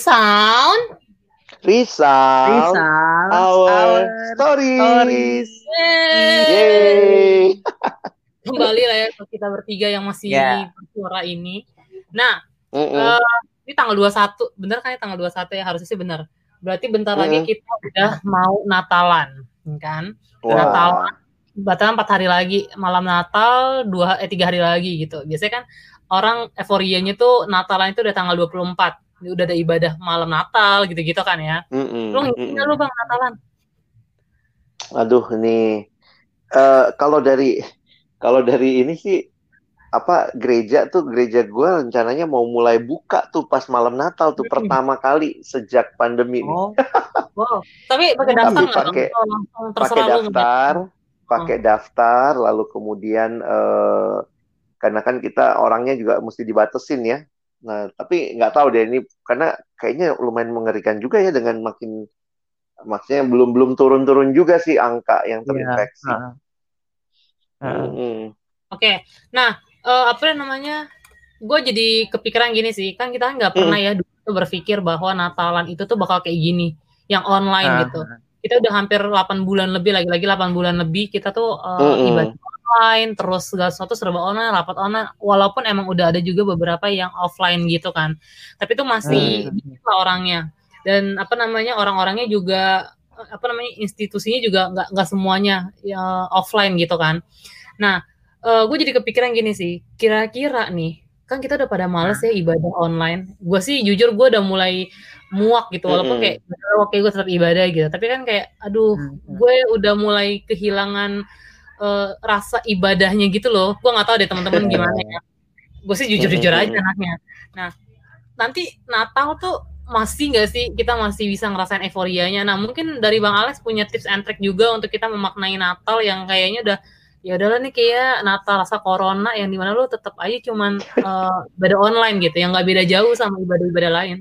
sound. Resound. Resound. Our, Our stories. Yeay. Yeay. Kembali lah ya ke kita bertiga yang masih Ya. bersuara ini. Nah, Mm-mm. eh, ini tanggal 21. Bener kan ya tanggal 21 ya? Harusnya sih bener. Berarti bentar lagi Mm-mm. kita udah mau Natalan, kan? Wah. Natal. Batalan empat hari lagi, malam Natal dua eh tiga hari lagi gitu. Biasanya kan orang euforianya tuh Natalan itu udah tanggal 24. Udah ada ibadah malam Natal gitu-gitu kan ya. Mm-mm. Lu Mm-mm. lu Bang Natalan? Aduh, ini eh kalau dari kalau dari ini sih apa gereja tuh gereja gua rencananya mau mulai buka tuh pas malam Natal tuh Hmm. pertama kali sejak pandemi nih. Oh, Wow. Tapi pakai Tapi daftar nggak Bang? pakai- pakai daftar, pakai daftar, lalu kemudian eh, karena kan kita orangnya juga mesti dibatasin ya. Nah, tapi nggak tahu deh ini karena kayaknya lumayan mengerikan juga ya dengan makin maksudnya belum belum turun-turun juga sih angka yang iya. terinfeksi. Heeh. Heeh. Mm-mm. Oke, nah eh, apa namanya? Gue jadi kepikiran gini sih, kan kita nggak pernah ya dulu berpikir bahwa Natalan itu tuh bakal kayak gini, yang online Ah, gitu. Kita udah hampir 8 bulan lebih, lagi-lagi 8 bulan lebih kita tuh eh, Mm-mm. ibadah online, terus segala sesuatu serba online, rapat online. Walaupun emang udah ada juga beberapa yang offline gitu kan, tapi itu masih Hmm. lah orangnya. Dan apa namanya orang-orangnya juga eh, apa namanya institusinya juga nggak nggak semuanya ya, offline gitu kan. Nah, gue jadi kepikiran gini sih, kira-kira nih, kan kita udah pada males ya ibadah online. Gue sih jujur gue udah mulai muak gitu, walaupun Mm-mm. kayak "Oh, oke gue tetap ibadah gitu. Tapi kan kayak, aduh, Hmm. gue udah mulai kehilangan eh, rasa ibadahnya gitu loh. Gue nggak tahu deh teman-teman gimana ya. Gue sih jujur-jujur aja anaknya. Nah, nanti Natal tuh masih nggak sih kita masih bisa ngerasain euforianya. Nah, mungkin dari Bang Alex punya tips and trick juga untuk kita memaknai Natal yang kayaknya udah ya udahlah nih kayak Natal rasa corona yang di mana lu tetap aja cuman eh, ibadah online gitu yang nggak beda jauh sama ibadah-ibadah lain.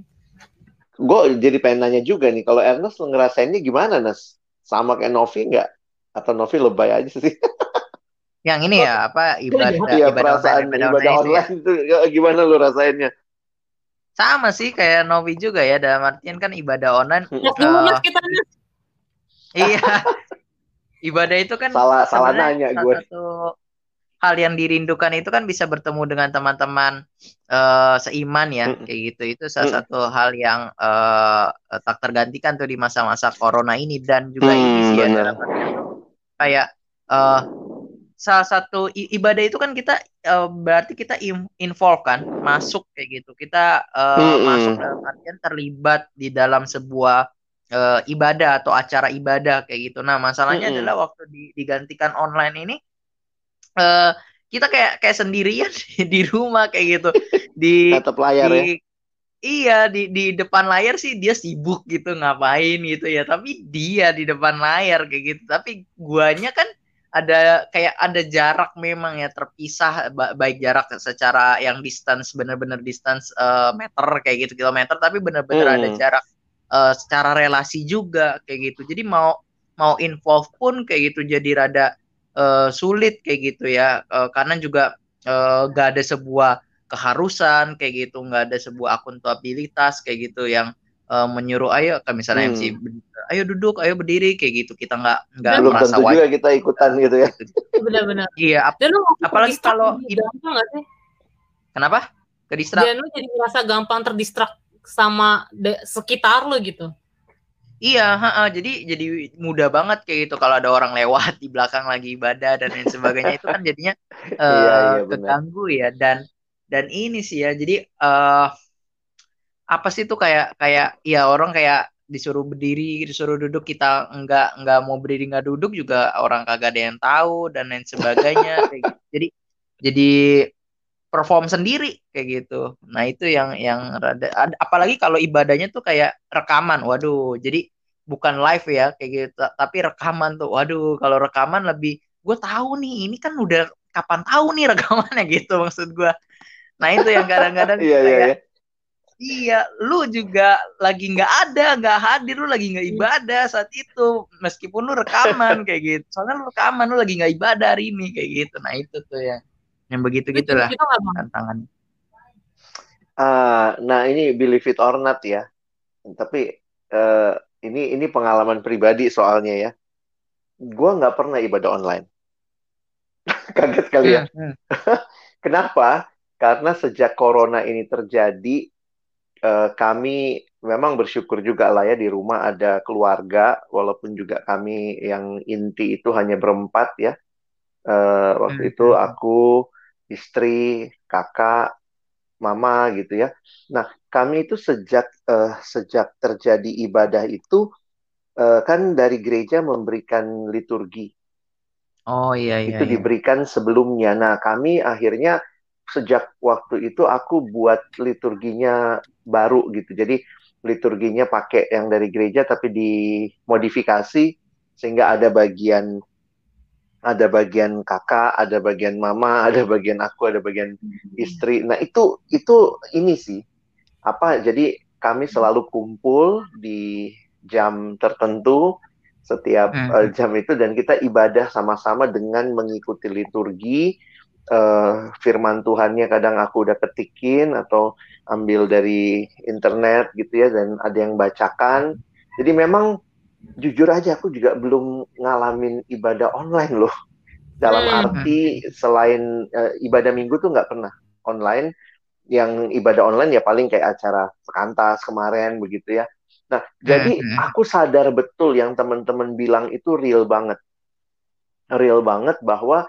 Gue jadi pengen nanya juga nih, kalau Ernest ngerasainnya gimana, Nes? Sama kayak Novi nggak? Atau Novi lebay aja sih? Yang ini ya apa ibadah Iya, ibadah perasaan online, ibadah ibadah online itu ya. online itu ya, gimana lu rasainnya? Sama sih kayak Novi juga ya dalam artian kan ibadah online mas kita iya ibadah itu kan Salah salah nanya salah gue. satu hal yang dirindukan itu kan bisa bertemu dengan teman-teman eh, seiman ya Mm-mm. kayak gitu itu salah Mm-mm. satu hal yang eh, tak tergantikan tuh di masa-masa corona ini dan juga ini Hmm, sih ya benar. dalam kayak eh, salah satu ibadah itu kan kita eh, berarti kita involve kan masuk kayak gitu kita eh, Mm-mm. masuk dalam artian terlibat di dalam sebuah eh, ibadah atau acara ibadah kayak gitu nah masalahnya Mm-mm. adalah waktu di- digantikan online ini eh kita kayak kayak sendirian di rumah kayak gitu di Tetap layar ya. Iya di di depan layar sih dia sibuk gitu ngapain gitu ya. Tapi dia di depan layar kayak gitu. Tapi guanya kan ada kayak ada jarak memang ya terpisah ba- baik jarak secara yang distance bener-bener distance eh, meter kayak gitu kilometer. Tapi bener-bener ada Hmm. jarak eh, secara relasi juga kayak gitu. Jadi mau mau involve pun kayak gitu jadi rada eh, sulit kayak gitu ya. Eh, karena juga eh, gak ada sebuah keharusan kayak gitu nggak ada sebuah akuntabilitas kayak gitu yang eh, menyuruh ayo kayak misalnya Hmm. MC ayo duduk ayo berdiri kayak gitu kita nggak nggak merasa tentu juga wajib kita ikutan gitu ya. Benar-benar. iya ap- Dan Apalagi kalau gampang nggak sih? kenapa ke distrak Dan lu jadi merasa gampang terdistrak sama sekitar lu gitu. iya ha-ha. jadi jadi mudah banget kayak gitu kalau ada orang lewat di belakang lagi ibadah dan lain sebagainya itu kan jadinya eh, Iya, iya, benar. keganggu ya dan dan ini sih ya jadi eh apa sih tuh kayak kayak ya orang kayak disuruh berdiri disuruh duduk kita nggak nggak mau berdiri nggak duduk juga orang kagak ada yang tahu dan lain sebagainya kayak gitu. jadi jadi perform sendiri kayak gitu nah itu yang yang rada ad- apalagi kalau ibadahnya tuh kayak rekaman waduh jadi bukan live ya kayak gitu tapi rekaman tuh waduh kalau rekaman lebih gue tahu nih ini kan udah kapan tahu nih rekamannya gitu maksud gue nah itu yang kadang-kadang Iya, iya, iya. Iya, lu juga lagi nggak ada, nggak hadir, lu lagi nggak ibadah saat itu, meskipun lu rekaman kayak gitu. Soalnya lu rekaman, lu lagi nggak ibadah hari ini kayak gitu. Nah itu tuh yang yang begitu gitulah gitu tantangan. Ah, nah ini believe it or not ya. tapi uh, ini ini pengalaman pribadi soalnya ya. Gue nggak pernah ibadah online. Kaget kali ya. Hmm. Kenapa? Karena sejak corona ini terjadi, uh, kami memang bersyukur juga lah ya di rumah ada keluarga, walaupun juga kami yang inti itu hanya berempat ya. Uh, waktu hmm. itu hmm. aku, istri, kakak, mama gitu ya. Nah, kami itu sejak uh, sejak terjadi ibadah itu uh, kan dari gereja memberikan liturgi. Oh iya iya. Itu iya. diberikan sebelumnya. Nah, kami akhirnya sejak waktu itu aku buat liturginya baru gitu. Jadi liturginya pakai yang dari gereja tapi dimodifikasi sehingga ada bagian ada bagian kakak, ada bagian mama, ada bagian aku, ada bagian istri. Nah, itu itu ini sih. Apa jadi kami selalu kumpul di jam tertentu setiap hmm. uh, jam itu dan kita ibadah sama-sama dengan mengikuti liturgi uh, firman Tuhannya kadang aku udah ketikin atau ambil dari internet gitu ya dan ada yang bacakan. Jadi memang jujur aja aku juga belum ngalamin ibadah online loh. Dalam hmm. arti selain uh, ibadah minggu tuh nggak pernah online. Yang ibadah online ya paling kayak acara sekantas kemarin begitu ya. Nah, hmm. jadi aku sadar betul yang teman-teman bilang itu real banget. Real banget bahwa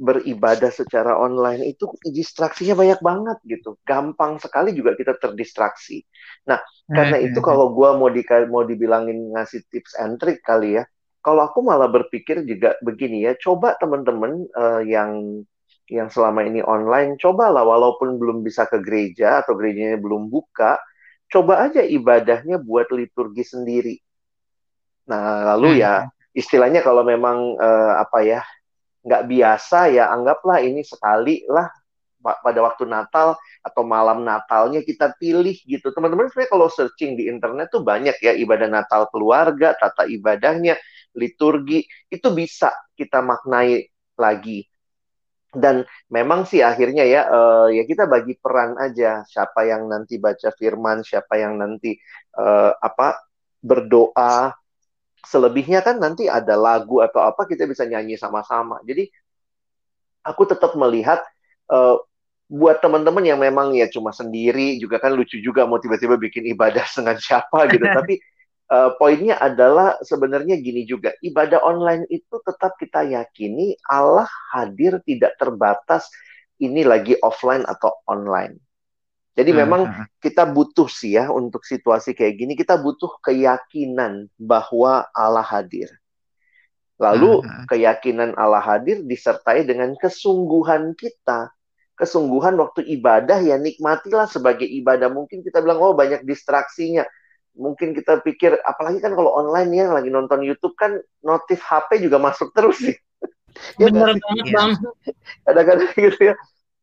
beribadah secara online itu distraksinya banyak banget gitu. Gampang sekali juga kita terdistraksi. Nah, karena hmm, itu hmm, kalau hmm. gue mau di mau dibilangin ngasih tips and trick kali ya. Kalau aku malah berpikir juga begini ya, coba teman-teman uh, yang yang selama ini online, cobalah walaupun belum bisa ke gereja atau gerejanya belum buka, coba aja ibadahnya buat liturgi sendiri. Nah, lalu ya istilahnya kalau memang uh, apa ya nggak biasa ya anggaplah ini sekali lah pada waktu Natal atau malam Natalnya kita pilih gitu. Teman-teman sebenarnya kalau searching di internet tuh banyak ya ibadah Natal keluarga, tata ibadahnya, liturgi, itu bisa kita maknai lagi. Dan memang sih akhirnya ya uh, ya kita bagi peran aja siapa yang nanti baca firman, siapa yang nanti uh, apa berdoa, selebihnya kan nanti ada lagu atau apa kita bisa nyanyi sama-sama. Jadi aku tetap melihat uh, buat teman-teman yang memang ya cuma sendiri juga kan lucu juga mau tiba-tiba bikin ibadah dengan siapa gitu. Tapi uh, poinnya adalah sebenarnya gini juga ibadah online itu tetap kita yakini Allah hadir tidak terbatas ini lagi offline atau online. Jadi hmm, memang hmm. kita butuh sih ya untuk situasi kayak gini kita butuh keyakinan bahwa Allah hadir. Lalu hmm, keyakinan Allah hadir disertai dengan kesungguhan kita. Kesungguhan waktu ibadah ya nikmatilah sebagai ibadah. Mungkin kita bilang oh banyak distraksinya. Mungkin kita pikir apalagi kan kalau online ya lagi nonton YouTube kan notif HP juga masuk terus sih. ya, Bener banget bang. Kadang-kadang gitu ya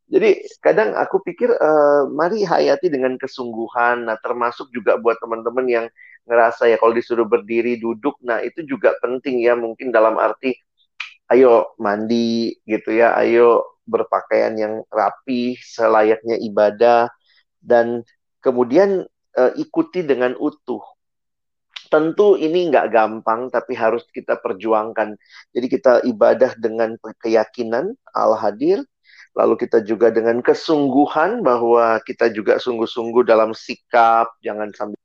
jadi kadang aku pikir uh, mari hayati dengan kesungguhan. Nah, termasuk juga buat teman-teman yang ngerasa ya kalau disuruh berdiri duduk, nah itu juga penting ya mungkin dalam arti ayo mandi gitu ya, ayo berpakaian yang rapi selayaknya ibadah dan kemudian uh, ikuti dengan utuh. Tentu ini nggak gampang, tapi harus kita perjuangkan. Jadi kita ibadah dengan keyakinan Allah hadir, lalu kita juga dengan kesungguhan bahwa kita juga sungguh-sungguh dalam sikap, jangan sambil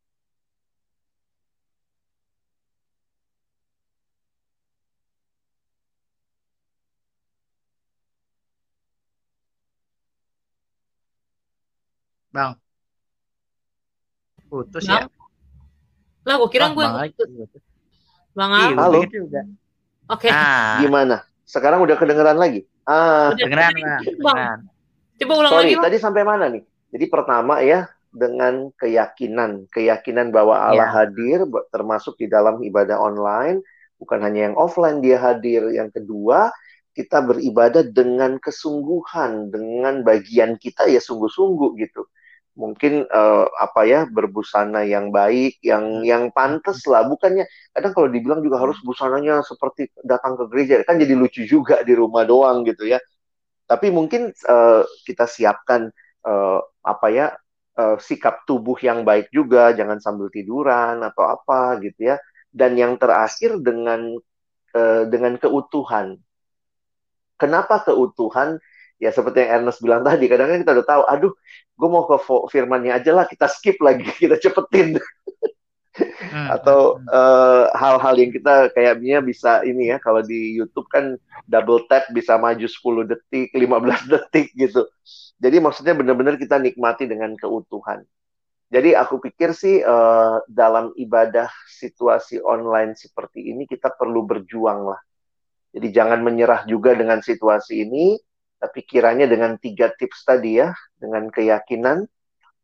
Bang. Putus ya? Lah, gue kira gue Bang, Halo. Oke. Okay. Nah. Gimana? Sekarang udah kedengeran lagi? Ah, kedengeran, Bang. Coba ulang Sorry, lagi, Bang. tadi sampai mana nih? Jadi pertama ya dengan keyakinan, keyakinan bahwa Allah ya. hadir termasuk di dalam ibadah online, bukan hanya yang offline dia hadir. Yang kedua, kita beribadah dengan kesungguhan, dengan bagian kita ya sungguh-sungguh gitu mungkin uh, apa ya berbusana yang baik, yang hmm. yang pantas lah. Bukannya kadang kalau dibilang juga harus busananya seperti datang ke gereja kan jadi lucu juga di rumah doang gitu ya. Tapi mungkin uh, kita siapkan uh, apa ya uh, sikap tubuh yang baik juga, jangan sambil tiduran atau apa gitu ya. Dan yang terakhir dengan uh, dengan keutuhan. Kenapa keutuhan? Ya seperti yang Ernest bilang tadi, kadang-kadang kita udah tahu, aduh, gue mau ke firmannya aja lah, kita skip lagi, kita cepetin. Hmm, atau hmm. Eh, hal-hal uh, yang kita kayaknya bisa ini ya kalau di YouTube kan double tap bisa maju 10 detik, 15 detik gitu. Jadi maksudnya benar-benar kita nikmati dengan keutuhan. Jadi aku pikir sih uh, dalam ibadah situasi online seperti ini kita perlu berjuang lah. Jadi jangan menyerah juga dengan situasi ini, tapi kiranya dengan tiga tips tadi ya, dengan keyakinan,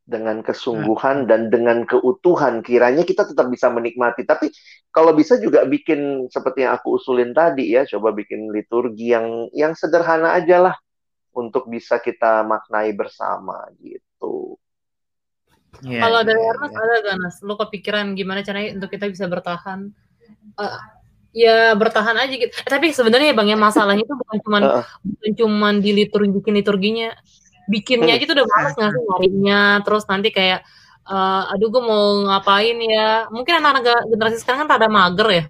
dengan kesungguhan hmm. dan dengan keutuhan kiranya kita tetap bisa menikmati tapi kalau bisa juga bikin seperti yang aku usulin tadi ya coba bikin liturgi yang yang sederhana aja lah untuk bisa kita maknai bersama gitu yeah, kalau dari yeah, Ernest yeah. ada gak Nas lo kepikiran gimana caranya untuk kita bisa bertahan uh, ya bertahan aja gitu. Eh, tapi sebenarnya bang ya masalahnya itu bukan cuman uh. bukan cuman di liturgi bikin liturginya. Bikinnya aja tuh udah males nggak sih nyarinya. Terus nanti kayak uh, aduh gue mau ngapain ya? Mungkin anak-anak generasi sekarang kan pada mager ya.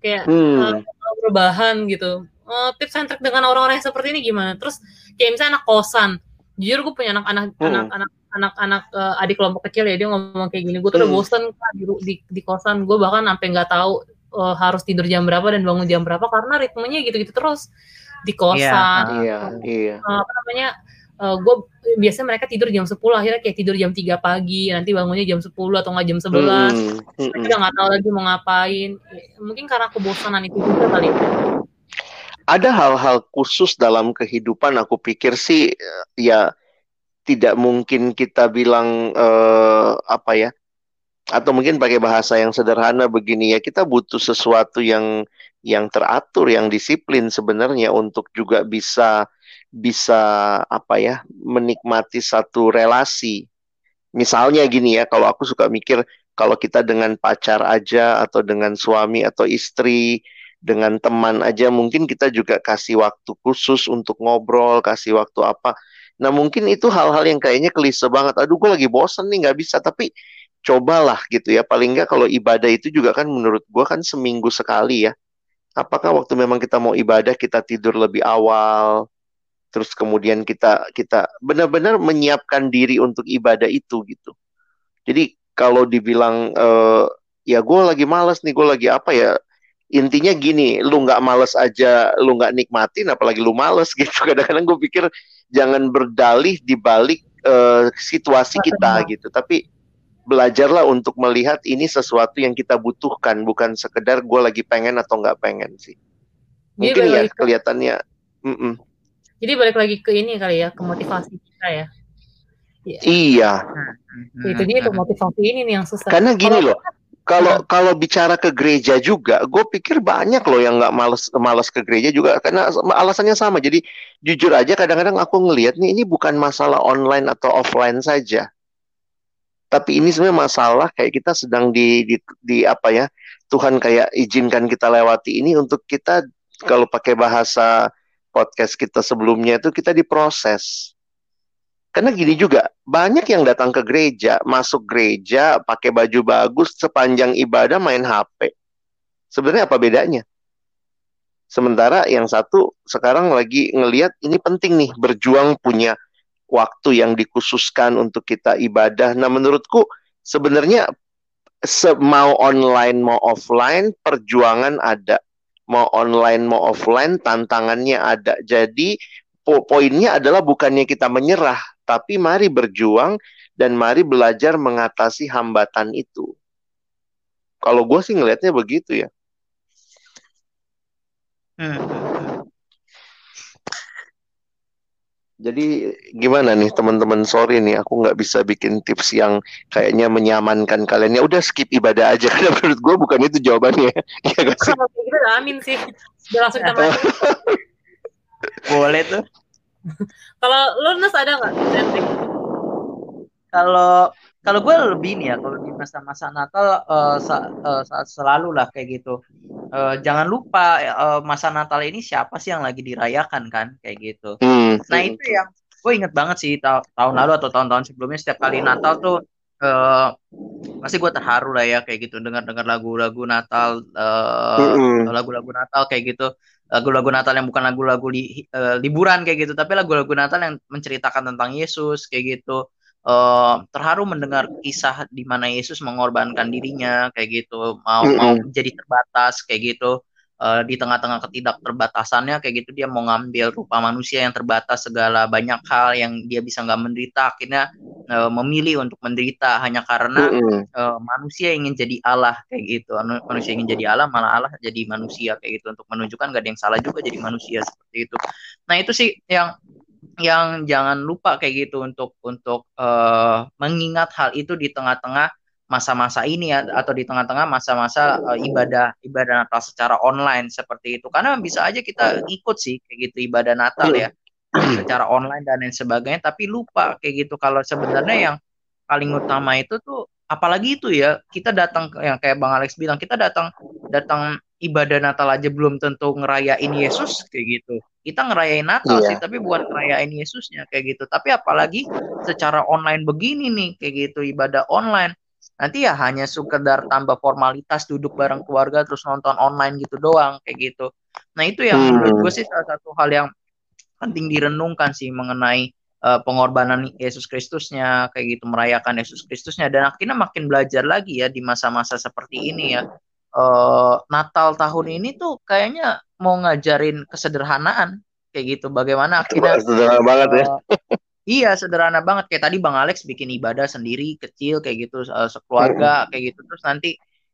Kayak hmm. uh, berbahan gitu. Uh, tips and trick dengan orang-orang yang seperti ini gimana? Terus kayak misalnya anak kosan. Jujur gue punya anak-anak hmm. anak-anak anak-anak uh, adik kelompok kecil ya dia ngomong kayak gini. Gue tuh hmm. udah bosen kan di, di, di kosan. Gue bahkan sampai nggak tahu uh, harus tidur jam berapa dan bangun jam berapa karena ritmenya gitu-gitu terus di kosan iya, iya, iya. Uh, apa namanya uh, eh, gue biasanya mereka tidur jam 10 akhirnya kayak tidur jam 3 pagi nanti bangunnya jam 10 atau nggak jam 11 hmm. mereka udah nggak tahu lagi mau ngapain mungkin karena kebosanan itu juga kali ya. ada hal-hal khusus dalam kehidupan aku pikir sih ya tidak mungkin kita bilang uh, apa ya atau mungkin pakai bahasa yang sederhana begini ya kita butuh sesuatu yang yang teratur yang disiplin sebenarnya untuk juga bisa bisa apa ya menikmati satu relasi. Misalnya gini ya, kalau aku suka mikir kalau kita dengan pacar aja atau dengan suami atau istri, dengan teman aja mungkin kita juga kasih waktu khusus untuk ngobrol, kasih waktu apa. Nah mungkin itu hal-hal yang kayaknya kelise banget. Aduh gue lagi bosen nih nggak bisa. Tapi cobalah gitu ya. Paling nggak kalau ibadah itu juga kan menurut gue kan seminggu sekali ya. Apakah waktu memang kita mau ibadah kita tidur lebih awal, terus kemudian kita kita benar-benar menyiapkan diri untuk ibadah itu gitu jadi kalau dibilang uh, ya gue lagi males nih gue lagi apa ya intinya gini lu nggak males aja lu nggak nikmatin apalagi lu males gitu kadang-kadang gue pikir jangan berdalih di balik uh, situasi kita gitu tapi belajarlah untuk melihat ini sesuatu yang kita butuhkan bukan sekedar gue lagi pengen atau nggak pengen sih mungkin ya kelihatannya mm -mm. Jadi balik lagi ke ini kali ya, ke motivasi kita ya. ya. Iya. Itu dia ke motivasi ini nih yang susah. Karena gini loh, kalau kalau bicara ke gereja juga, gue pikir banyak loh yang nggak males males ke gereja juga karena alasannya sama. Jadi jujur aja kadang-kadang aku ngelihat nih ini bukan masalah online atau offline saja. Tapi ini sebenarnya masalah kayak kita sedang di, di di apa ya Tuhan kayak izinkan kita lewati ini untuk kita kalau pakai bahasa podcast kita sebelumnya itu kita diproses. Karena gini juga, banyak yang datang ke gereja, masuk gereja, pakai baju bagus, sepanjang ibadah main HP. Sebenarnya apa bedanya? Sementara yang satu sekarang lagi ngelihat ini penting nih, berjuang punya waktu yang dikhususkan untuk kita ibadah. Nah menurutku sebenarnya mau online mau offline perjuangan ada mau online mau offline tantangannya ada. Jadi po poinnya adalah bukannya kita menyerah, tapi mari berjuang dan mari belajar mengatasi hambatan itu. Kalau gue sih ngelihatnya begitu ya. Hmm. hmm, hmm. Jadi gimana nih teman-teman? Sorry nih aku nggak bisa bikin tips yang kayaknya menyamankan kalian. Ya udah skip ibadah aja. Karena menurut gue bukan itu jawabannya. Ya gak sih? Gitu amin sih. Udah langsung kita Boleh tuh. Kalau lu Nes ada nggak? Kalau kalau gue lebih nih ya kalau di masa-masa Natal uh, sa uh, selalu lah kayak gitu. Uh, jangan lupa uh, masa Natal ini siapa sih yang lagi dirayakan kan kayak gitu. Hmm. nah itu yang gue inget banget sih ta tahun lalu atau tahun-tahun sebelumnya setiap kali Natal tuh uh, pasti gue terharu lah ya kayak gitu. Dengar dengar lagu-lagu Natal lagu lagu-lagu Natal kayak gitu. Lagu-lagu Natal yang bukan lagu-lagu li, uh, liburan kayak gitu tapi lagu-lagu Natal yang menceritakan tentang Yesus kayak gitu uh, terharu mendengar kisah di mana Yesus mengorbankan dirinya kayak gitu. Mau mm -hmm. mau jadi terbatas kayak gitu. Uh, di tengah-tengah ketidakterbatasannya kayak gitu dia mau ngambil rupa manusia yang terbatas segala banyak hal yang dia bisa nggak menderita akhirnya uh, memilih untuk menderita. Hanya karena mm -hmm. uh, manusia ingin jadi Allah kayak gitu. Manusia ingin jadi Allah malah Allah jadi manusia kayak gitu. Untuk menunjukkan gak ada yang salah juga jadi manusia seperti itu. Nah itu sih yang yang jangan lupa kayak gitu untuk untuk uh, mengingat hal itu di tengah-tengah masa-masa ini ya atau di tengah-tengah masa-masa uh, ibadah ibadah Natal secara online seperti itu. Karena bisa aja kita ikut sih kayak gitu ibadah Natal ya secara online dan lain sebagainya. Tapi lupa kayak gitu kalau sebenarnya yang paling utama itu tuh apalagi itu ya kita datang yang kayak Bang Alex bilang kita datang datang ibadah Natal aja belum tentu ngerayain Yesus kayak gitu kita ngerayain Natal iya. sih tapi bukan ngerayain Yesusnya kayak gitu. Tapi apalagi secara online begini nih kayak gitu ibadah online. Nanti ya hanya sekedar tambah formalitas duduk bareng keluarga terus nonton online gitu doang kayak gitu. Nah itu yang hmm. menurut gue sih salah satu hal yang penting direnungkan sih mengenai uh, pengorbanan Yesus Kristusnya kayak gitu merayakan Yesus Kristusnya. Dan akhirnya makin belajar lagi ya di masa-masa seperti ini ya. Uh, Natal tahun ini tuh kayaknya mau ngajarin kesederhanaan kayak gitu. Bagaimana akhirnya sederhana banget ya. eh, Iya sederhana banget. Kayak tadi Bang Alex bikin ibadah sendiri kecil kayak gitu uh, sekeluarga kayak gitu. Terus nanti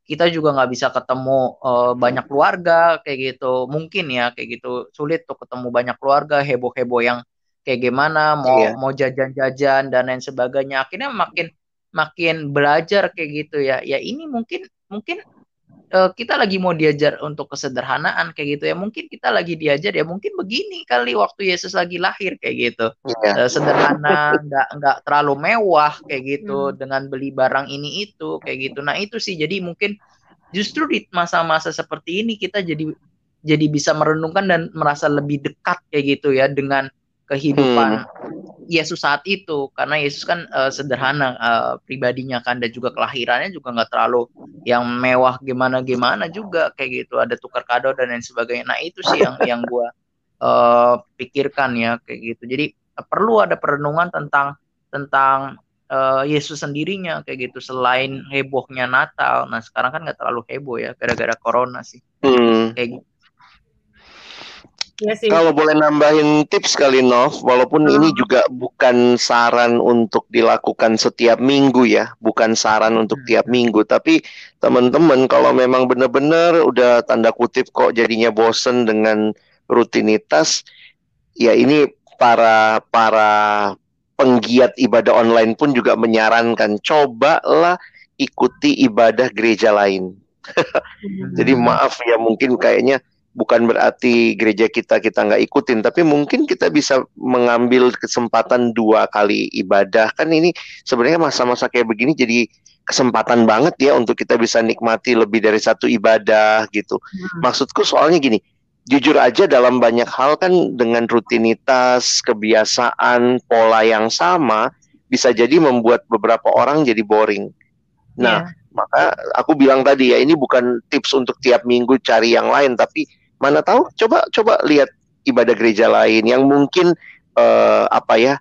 kita juga nggak bisa ketemu uh, banyak keluarga kayak gitu. Mungkin ya kayak gitu. Sulit tuh ketemu banyak keluarga heboh heboh yang kayak gimana mau iya. mau jajan-jajan dan lain sebagainya. Akhirnya makin makin belajar kayak gitu ya. Ya ini mungkin mungkin uh, kita lagi mau diajar untuk kesederhanaan kayak gitu ya mungkin kita lagi diajar ya mungkin begini kali waktu Yesus lagi lahir kayak gitu yeah. uh, sederhana nggak nggak terlalu mewah kayak gitu hmm. dengan beli barang ini itu kayak gitu nah itu sih jadi mungkin justru di masa-masa seperti ini kita jadi jadi bisa merenungkan dan merasa lebih dekat kayak gitu ya dengan kehidupan hmm. Yesus saat itu. Karena Yesus kan uh, sederhana uh, pribadinya kan dan juga kelahirannya juga nggak terlalu yang mewah gimana gimana juga kayak gitu. Ada tukar kado dan lain sebagainya. Nah itu sih yang yang gue uh, pikirkan ya kayak gitu. Jadi uh, perlu ada perenungan tentang tentang uh, Yesus sendirinya kayak gitu selain hebohnya Natal. Nah sekarang kan nggak terlalu heboh ya gara-gara corona sih. Hmm. kayak gitu Ya sih. Kalau boleh nambahin tips kali Nov, walaupun hmm. ini juga bukan saran untuk dilakukan setiap minggu ya, bukan saran untuk hmm. tiap minggu, tapi teman-teman kalau memang benar-benar udah tanda kutip kok jadinya bosen dengan rutinitas, ya ini para para penggiat ibadah online pun juga menyarankan cobalah ikuti ibadah gereja lain. Jadi hmm. maaf ya mungkin kayaknya bukan berarti gereja kita kita nggak ikutin, tapi mungkin kita bisa mengambil kesempatan dua kali ibadah. Kan ini sebenarnya masa-masa kayak begini jadi kesempatan banget ya untuk kita bisa nikmati lebih dari satu ibadah gitu. Hmm. Maksudku soalnya gini, jujur aja dalam banyak hal kan dengan rutinitas, kebiasaan, pola yang sama bisa jadi membuat beberapa orang jadi boring. Nah, yeah. maka aku bilang tadi ya ini bukan tips untuk tiap minggu cari yang lain tapi mana tahu coba coba lihat ibadah gereja lain yang mungkin uh, apa ya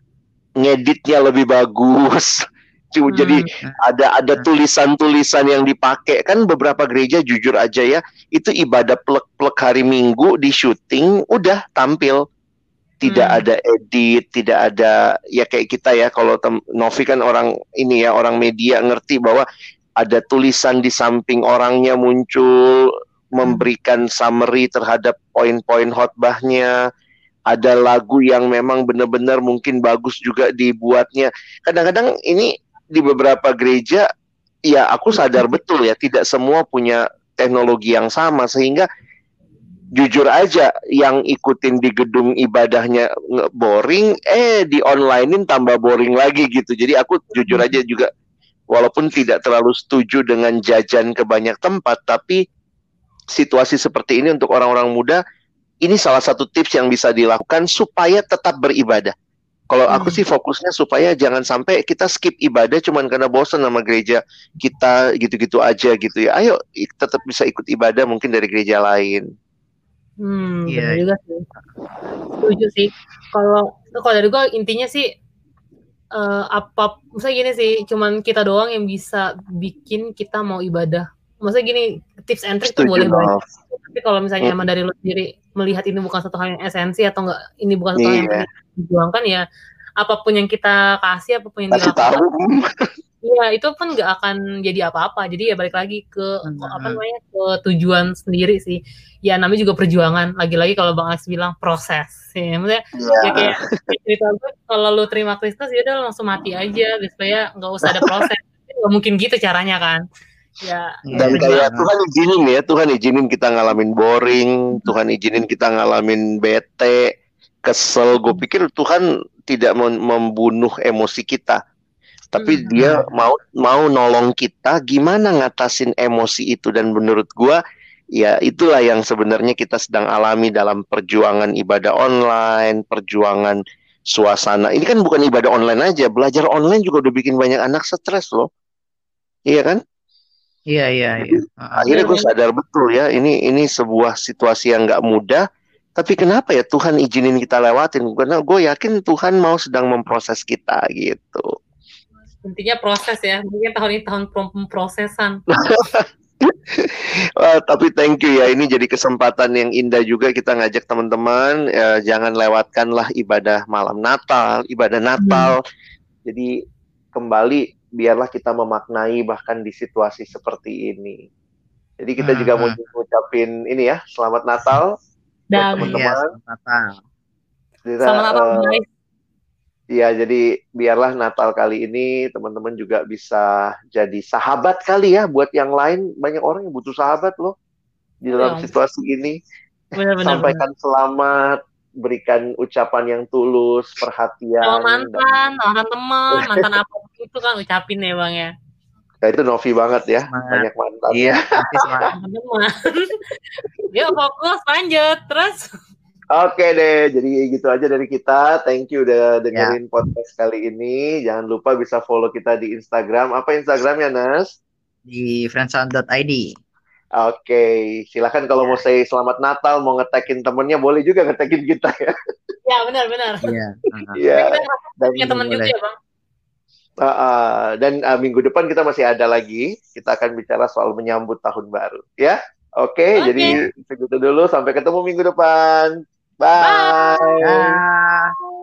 ngeditnya lebih bagus. Hmm. jadi ada ada tulisan-tulisan yang dipakai. Kan beberapa gereja jujur aja ya itu ibadah plek-plek hari Minggu di syuting udah tampil. Tidak hmm. ada edit tidak ada ya kayak kita ya kalau Novi kan orang ini ya orang media ngerti bahwa ada tulisan di samping orangnya muncul memberikan summary terhadap poin-poin khotbahnya. Ada lagu yang memang benar-benar mungkin bagus juga dibuatnya. Kadang-kadang ini di beberapa gereja ya aku sadar betul ya tidak semua punya teknologi yang sama sehingga jujur aja yang ikutin di gedung ibadahnya boring eh di onlinein tambah boring lagi gitu jadi aku jujur aja juga walaupun tidak terlalu setuju dengan jajan ke banyak tempat tapi situasi seperti ini untuk orang-orang muda, ini salah satu tips yang bisa dilakukan supaya tetap beribadah. Kalau aku hmm. sih fokusnya supaya jangan sampai kita skip ibadah cuman karena bosan sama gereja kita gitu-gitu aja gitu ya. Ayo tetap bisa ikut ibadah mungkin dari gereja lain. Hmm, iya yeah. juga sih. Setuju sih. Kalau kalau dari gue intinya sih uh, apa misalnya gini sih, cuman kita doang yang bisa bikin kita mau ibadah. Maksudnya gini, tips and trick tuh boleh banget. Tapi kalau misalnya hmm. emang dari lo sendiri melihat ini bukan satu hal yang esensi atau enggak ini bukan satu hal yang iya dijuangkan ya apa pun yang kita kasih apa pun yang Kasih dilakukan Iya, itu pun nggak akan jadi apa-apa. Jadi ya balik lagi ke hmm. apa namanya ke tujuan sendiri sih. Ya namanya juga perjuangan. Lagi-lagi kalau Bang Alex bilang proses. Ya, maksudnya yeah. ya kayak cerita gue kalau lu terima Kristus ya udah langsung mati aja supaya nggak usah ada proses. Gak mungkin gitu caranya kan. Ya, dan ya, kayak Tuhan izinin ya, Tuhan izinin kita ngalamin boring, Tuhan izinin kita ngalamin bete, kesel. Gue pikir Tuhan tidak membunuh emosi kita. Tapi hmm. dia mau mau nolong kita gimana ngatasin emosi itu. Dan menurut gue ya itulah yang sebenarnya kita sedang alami dalam perjuangan ibadah online perjuangan suasana. Ini kan bukan ibadah online aja belajar online juga udah bikin banyak anak stres loh. Iya kan iya iya iya akhirnya gue sadar betul ya ini ini sebuah situasi yang nggak mudah tapi kenapa ya Tuhan izinin kita lewatin? Karena gue yakin Tuhan mau sedang memproses kita gitu. Intinya proses ya. Mungkin tahun ini tahun pemprosesan. Wah, tapi thank you ya. Ini jadi kesempatan yang indah juga kita ngajak teman-teman. Ya, jangan lewatkanlah ibadah malam Natal, ibadah Natal. Hmm. Jadi kembali biarlah kita memaknai bahkan di situasi seperti ini. Jadi kita hmm. juga mau ngucapin ini ya, selamat Natal dan teman-teman. Ya, Selamat Natal, uh, guys. Iya, jadi biarlah Natal kali ini teman-teman juga bisa jadi sahabat kali ya buat yang lain. Banyak orang yang butuh sahabat loh di dalam ya. situasi ini. Benar, benar, Sampaikan benar. selamat, berikan ucapan yang tulus, perhatian. Sama mantan, dan... mantan teman, mantan apa itu kan ucapin ya bang ya. Ya itu Novi banget ya, semangat. banyak mantan. Iya, Yuk fokus lanjut terus. Oke deh, jadi gitu aja dari kita. Thank you udah dengerin ya. podcast kali ini. Jangan lupa bisa follow kita di Instagram. Apa Instagramnya, Nas? Di friendsound.id. Oke, silakan kalau ya. mau say selamat Natal, mau ngetekin temennya, boleh juga ngetekin kita ya. Ya benar benar. Iya. Iya. Dan teman juga ya bang. Uh, uh, dan uh, minggu depan kita masih ada lagi. Kita akan bicara soal menyambut tahun baru, ya. Oke, okay, okay. jadi segitu dulu. Sampai ketemu minggu depan. Bye. Bye. Bye.